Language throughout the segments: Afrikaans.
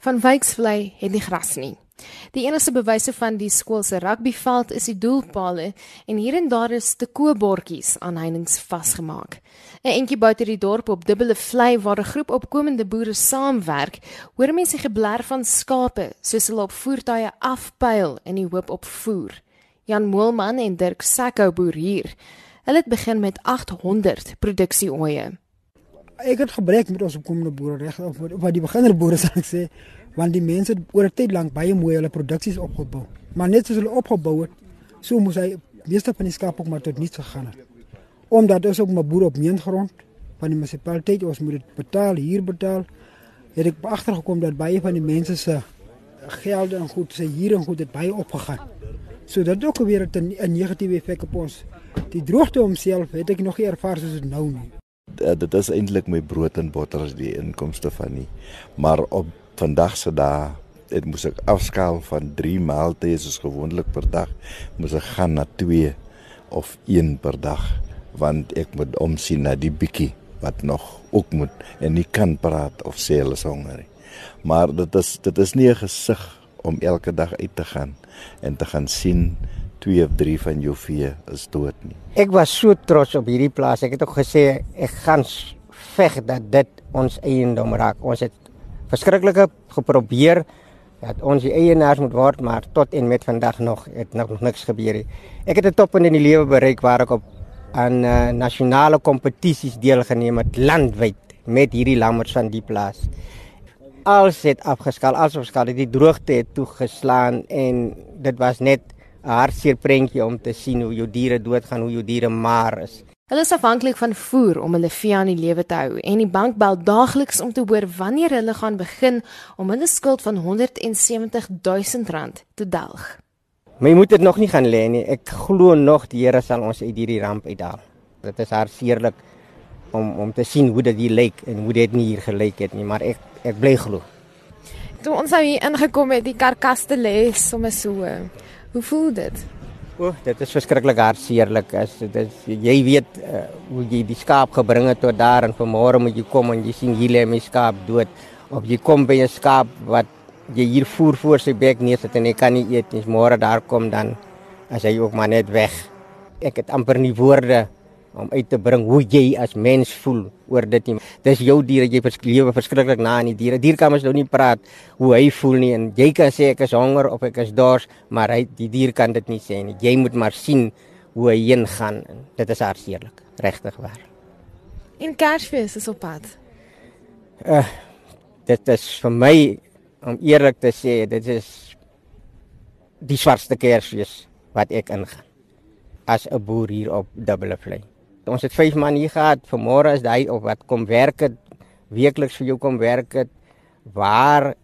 Van Wyksvlei het nie gras nie. Die enigste bewyse van die skool se rugbyveld is die doelpale en hier en daar is te koebordjies aan heininge vasgemaak. 'n Entjie buite die dorp op dubbele vlei waar 'n groep opkomende boere saamwerk, hoor mense gebler van skape soos hulle op voertuie afpyl in die hoop op voer. Jan Moelman en Dirk Sakkou boer hier. Hulle het begin met 800 produksieoeye. Ek het gebrek met ons opkomende boere reg of wat die beginner boere sal ek sê want die mense het oor 'n tyd lank baie mooi hulle produksies opgebou. Maar net soos hulle opgebou het, so moes hy meeste van die skaap ook maar tot niks gegaan het. Omdat ons ook 'n boer op meengrond van die munisipaliteit, ons moet dit betaal, hier betaal, het ek agtergekom dat baie van die mense se gelde en goed se hier en goed het baie opgegaan. So dit ook weer 'n negatiewe effek op ons. Die droogte homself het ek nog nie ervaar soos dit nou nie. Dit is eintlik my brood en botter as die inkomste van nie. Maar op vandag se dae het moes ek afskaal van 3 maaltye soos gewoonlik per dag moes ek gaan na 2 of 1 per dag want ek moet omsien na die bietjie wat nog ook moet en nie kan praat of sê hulle is honger nie. Maar dit is dit is nie 'n gesig om elke dag uit te gaan en te gaan sien 2 of 3 van jou vee is dood nie. Ek was so trots op hierdie plaas. Ek het ook gesê ek gaan veg dat dit ons eiendom raak. Ons het verskriklike geprobeer dat ons die eienaars moet word, maar tot en met vandag nog het nog niks gebeur nie. Ek het 'n top in die lewe bereik waar ek op aan uh, nasionale kompetisies deelgeneem het landwyd met hierdie lammers van die plaas. Alles het afgeskaal, alles afgeskaal. Die droogte het toegeslaan en dit was net 'n hartseer prentjie om te sien hoe jou diere doodgaan, hoe jou diere maar is. Hulle is afhanklik van voer om hulle vee aan die lewe te hou en die bank bel daagliks om te hoor wanneer hulle gaan begin om hulle skuld van 170 000 rand te delg. My moet dit nog nie gaan lê nie. Ek glo nog die Here sal ons uit hierdie ramp uithaal. Dit is hartseerlik om om te sien hoe dit hier lyk en hoe dit nie hier gelyk het nie, maar ek ek bly glo. Toe ons nou hier ingekom het, die karkaste lê sommer so. Hoe voel dit? O, dit is verskriklik hartseerlik. As dit is jy weet uh, hoe jy die skaap gebring het tot daar en vanmôre moet jy kom en jy sien hier lê my skaap dood. Of jy kom by 'n skaap wat jy hier voer voor sy bek neersit en hy kan nie eet nie. Môre daar kom dan as hy ook maar net weg. Ek het amper nie woorde om uit te bring hoe jy as mens voel oor dit nie. Dis jou diere, jy lewe verskriklik na aan die diere. Dier kan mens nou nie praat hoe hy voel nie en jy kan sê ek is honger of ek is dors, maar hy die dier kan dit nie sê nie. Jy moet maar sien hoe hy heen gaan. Dit is hartseerlik, regtig waar. In Kersfees is op pad. Uh, dit is vir my om eerlik te sê, dit is die swartste Kersfees wat ek ingaan as 'n boer hier op Dubbele Vlei. Ons het vyf man hier gehad. Vanmôre is hy op wat kom werk het weekliks vir jou kom werk het. Waar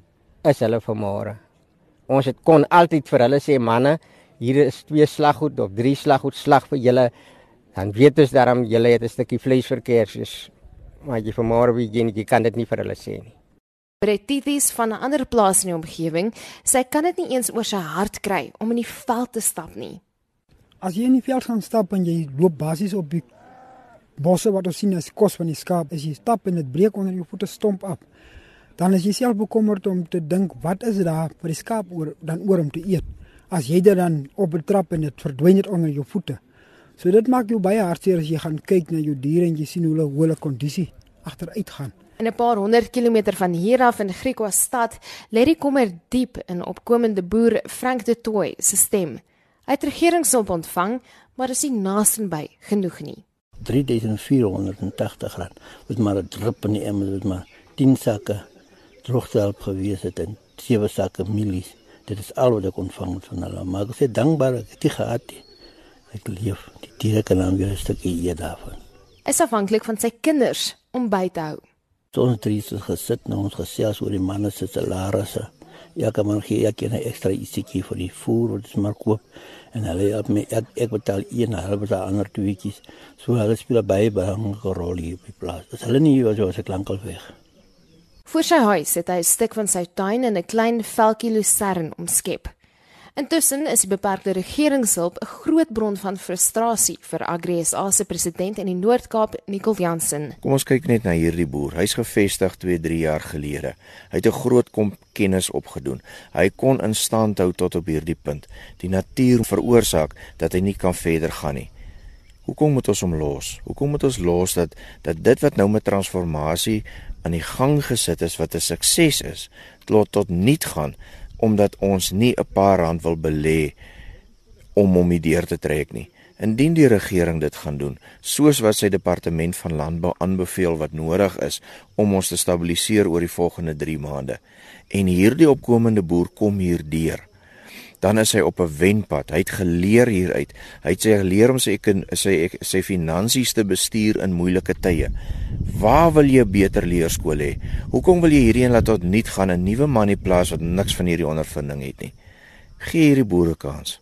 is hulle vanmôre? Ons het kon altyd vir hulle sê manne, hier is twee slaggoed of drie slaggoed slag vir julle. Dan weet ons daarom julle het 'n stukkie vleis vir Kersfees. Maar jy vanmôre wie jy, jy kan dit nie vir hulle sê nie. Bretitis van 'n ander plaas in die omgewing, sy kan dit nie eens oor sy hart kry om in die veld te stap nie. As jy in die veld gaan stap en jy loop basies op die bosse wat ons sien as kos van die skaap as jy stap en dit breek onder jou voete stomp af dan is jy self bekommerd om te dink wat is daar vir die skaap oor dan oor om te eet as jy dit dan op betrap en dit verdwyn net onder jou voete so dit maak jou baie hartseer as jy gaan kyk na jou diere en jy sien hoe hulle hoe hulle kondisie agteruit gaan In 'n paar honderd kilometer van hier af in Griekwa stad lê die kommer diep in opkomende boer Frank de Tooi se stem. Hy het regeringshulp ontvang, maar is nie naastenby genoeg nie. 3480 rand. Dit maar 'n drup in die emmer, dit maar 10 sakke drooghelp gewees het en 7 sakke mielies. Dit is al wat ek ontvang het van hulle. Maar ek is dankbaar ek het dit gehad. Ek leef. Die diere kan dan weer 'n stukkie eet daarvan. Is afhanklik van sy kinders om by te hou. So ons drie het gesit en ons gesels oor die manne se salarisse. Ja, kan man gee ek 'n ekstra ietsie vir die voer wat ons maar koop. En hulle help my ek, ek betaal een half betaal ander tweetjies so hulle speel baie belangrike rol hier op die plaas. Dis hulle nie hier so as ek lankal weg? Voor sy huis het hy 'n stuk van sy tuin in 'n klein velkie lucern omskep Intussen is die beperkte regeringshulp 'n groot bron van frustrasie vir AgriSA se president in die Noord-Kaap, Nicol Jansen. Kom ons kyk net na hierdie boer. Hy's gevestig 2-3 jaar gelede. Hy het 'n groot kom kennis opgedoen. Hy kon in stand hou tot op hierdie punt. Die natuur veroorsaak dat hy nie kan verder gaan nie. Hoekom moet ons hom los? Hoekom moet ons los dat dat dit wat nou met transformasie aan die gang gesit is wat 'n sukses is, tot tot niet gaan omdat ons nie 'n paar rand wil belê om hom die deur te trek nie. Indien die regering dit gaan doen, soos wat sy departement van landbou aanbeveel wat nodig is om ons te stabiliseer oor die volgende 3 maande en hierdie opkomende boer kom hier deur, dan is hy op 'n wenpad. Hy het geleer hieruit. Hy het geleer om sy sy sy finansies te bestuur in moeilike tye. Waar wil jy beter leerskool hê? Hoekom wil jy hierdie een laat tot niet gaan 'n nuwe man in plaas wat niks van hierdie ondervinding het nie? Gee hierdie boere kans.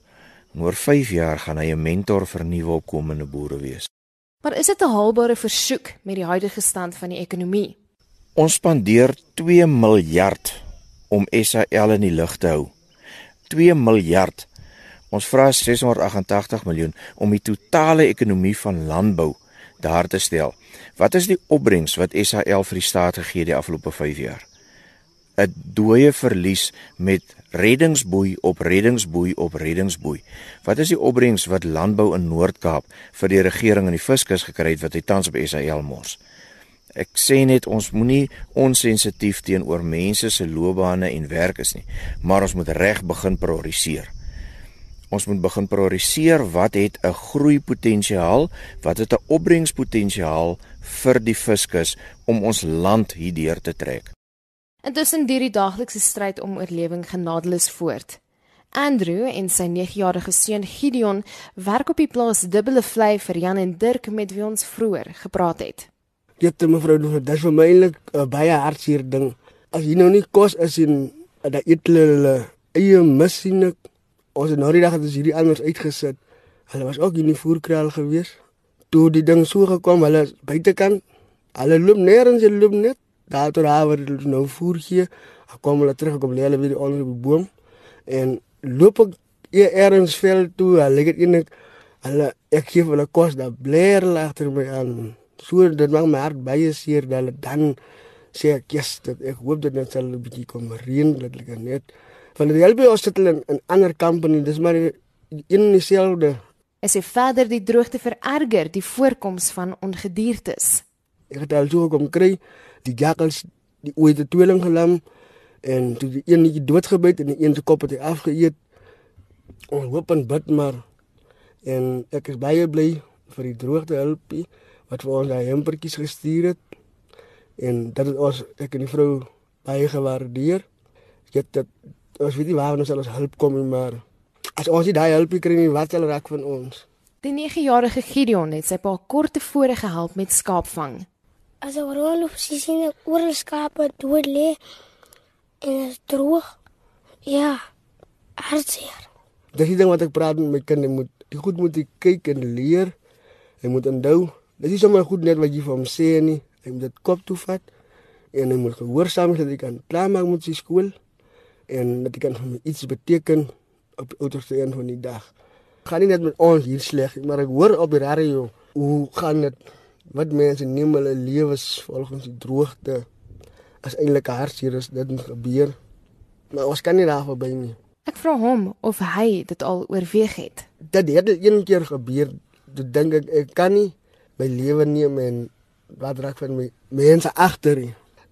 Oor 5 jaar gaan hy 'n mentor vir nuwe opkomende boere wees. Maar is dit 'n haalbare versoek met die huidige stand van die ekonomie? Ons spandeer 2 miljard om SAL in die lug te hou. 2 miljard. Ons vra 688 miljoen om die totale ekonomie van landbou daar te stel. Wat is die opbrengs wat SAL vir die staat gegee die afgelope 5 jaar? 'n Dooie verlies met reddingsboei op reddingsboei op reddingsboei. Wat is die opbrengs wat landbou in Noord-Kaap vir die regering en die fiskus gekry het wat hy tans op SAL mors? Ek sê net ons moenie onsensitief teenoor mense se loopbane en werk is nie, maar ons moet reg begin prioriseer. Ons moet begin prioriseer wat het 'n groeipotensiaal, wat het 'n opbrengspotensiaal vir die fiskus om ons land hierdeur te trek. Intussen duur die daaglikse stryd om oorlewing genadeloos voort. Andrew en sy 9-jarige seun Gideon werk op die plaas Dubbele Vlei vir Jan en Dirk met wie ons vroeër gepraat het dit mevrou doen dit is vir my eintlik 'n uh, baie hartseer ding. As jy nou nie kos is en uh, dat eet hulle eie masjiene ons het nou die dag het ons hierdie anders uitgesit. Hulle was ook in die voerkraal gewees. Toe die ding so gekom hulle buitekant hulle loop nêrens hulle loop net. Daar toe daar waar hulle nou voer gee kom hulle terug kom lê hulle weer onder die boom. En loop ek eers veld toe hulle het eintlik hulle ek gee hulle kos daar bler agter my aan so dit maak my hart baie seer dat hulle dan sê ek yes, dat ek hoop dit net sal 'n bietjie kom reën dat ek net van die help ons sit in 'n ander company dis maar in dieselfde. Is dit verder die droogte vererger die voorkoms van ongediertes ek het al so kom kry die jakkals die ooit die tweeling gelam en toe die een netjie doodgebyt en die een se kop het hy afgeëet. Ons hoop en bid maar en ek is baie bly vir die droogte hulpie wat vir ons daai hempertjies gestuur het. En dit het ons ek en die vrou baie gewaardeer. Ek het dit ons weet nie waar ons alles hulp kom nie, maar as ons nie daai hulpie kry nie, wat sal raak van ons? Die 9-jarige Gideon het sy pa kort tevore gehelp met skaapvang. As 'n rol op sy sien oor skape dood lê en is droog. Ja. Hartseer. Dis die ding wat ek praat met my kinders moet die goed moet kyk en leer. Hy moet onthou Dit is sommer goed net wat jy vir hom sê nie. Hy moet dit kop toe vat en hy moet gehoorsaam wees dat hy kan klaar maak met sy skool en dat hy kan vir iets beteken op die uiterste een van die dag. Gaan nie net met ons hier sleg, maar ek hoor op die radio hoe gaan dit wat mense neem hulle lewens volgens die droogte as eintlik hartseer is dit gebeur. Maar ons kan nie daar verby nie. Ek vra hom of hy dit al oorweeg het. Dit het een keer gebeur. Dit dink ek ek kan nie my lewe neem en wat raak van my mense agter.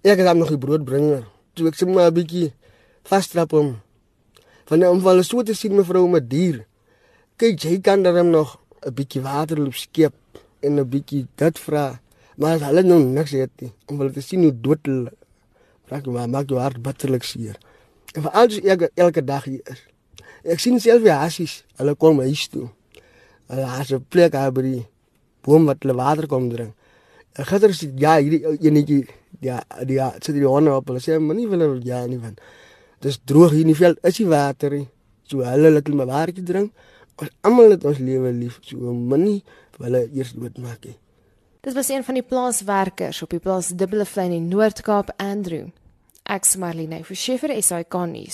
Ek het nog die brood bring. Toe ek sommer 'n bietjie vastrap hom. Van die omval so te sien mevrou met dier. Kyk, jy kan dan nog 'n bietjie water loop en 'n bietjie dit vra. Maar as hulle nou niks het nie, om hulle te sien hoe dood hulle maar maak jou hart bitterlik seer. En veral as ek elke dag hier is. Ek sien self die hasies, hulle kom huis toe. Hulle het 'n plek daar die boom wat hulle water kom drink. Ek gister sê ja, hierdie enetjie ja, die ja, sit die honde op. Hulle sê maar nie wil ja nie van. Dis droog hier in die veld, is die water nie. So hulle laat hulle maar watertjie drink. Ons almal het ons lewe lief, so moenie hulle eers doodmaak nie. Dit was een van die plaaswerkers op die plaas Dubbele Vlei in Noord-Kaap, Andrew. Ek sê Marlene, is hy kan nie.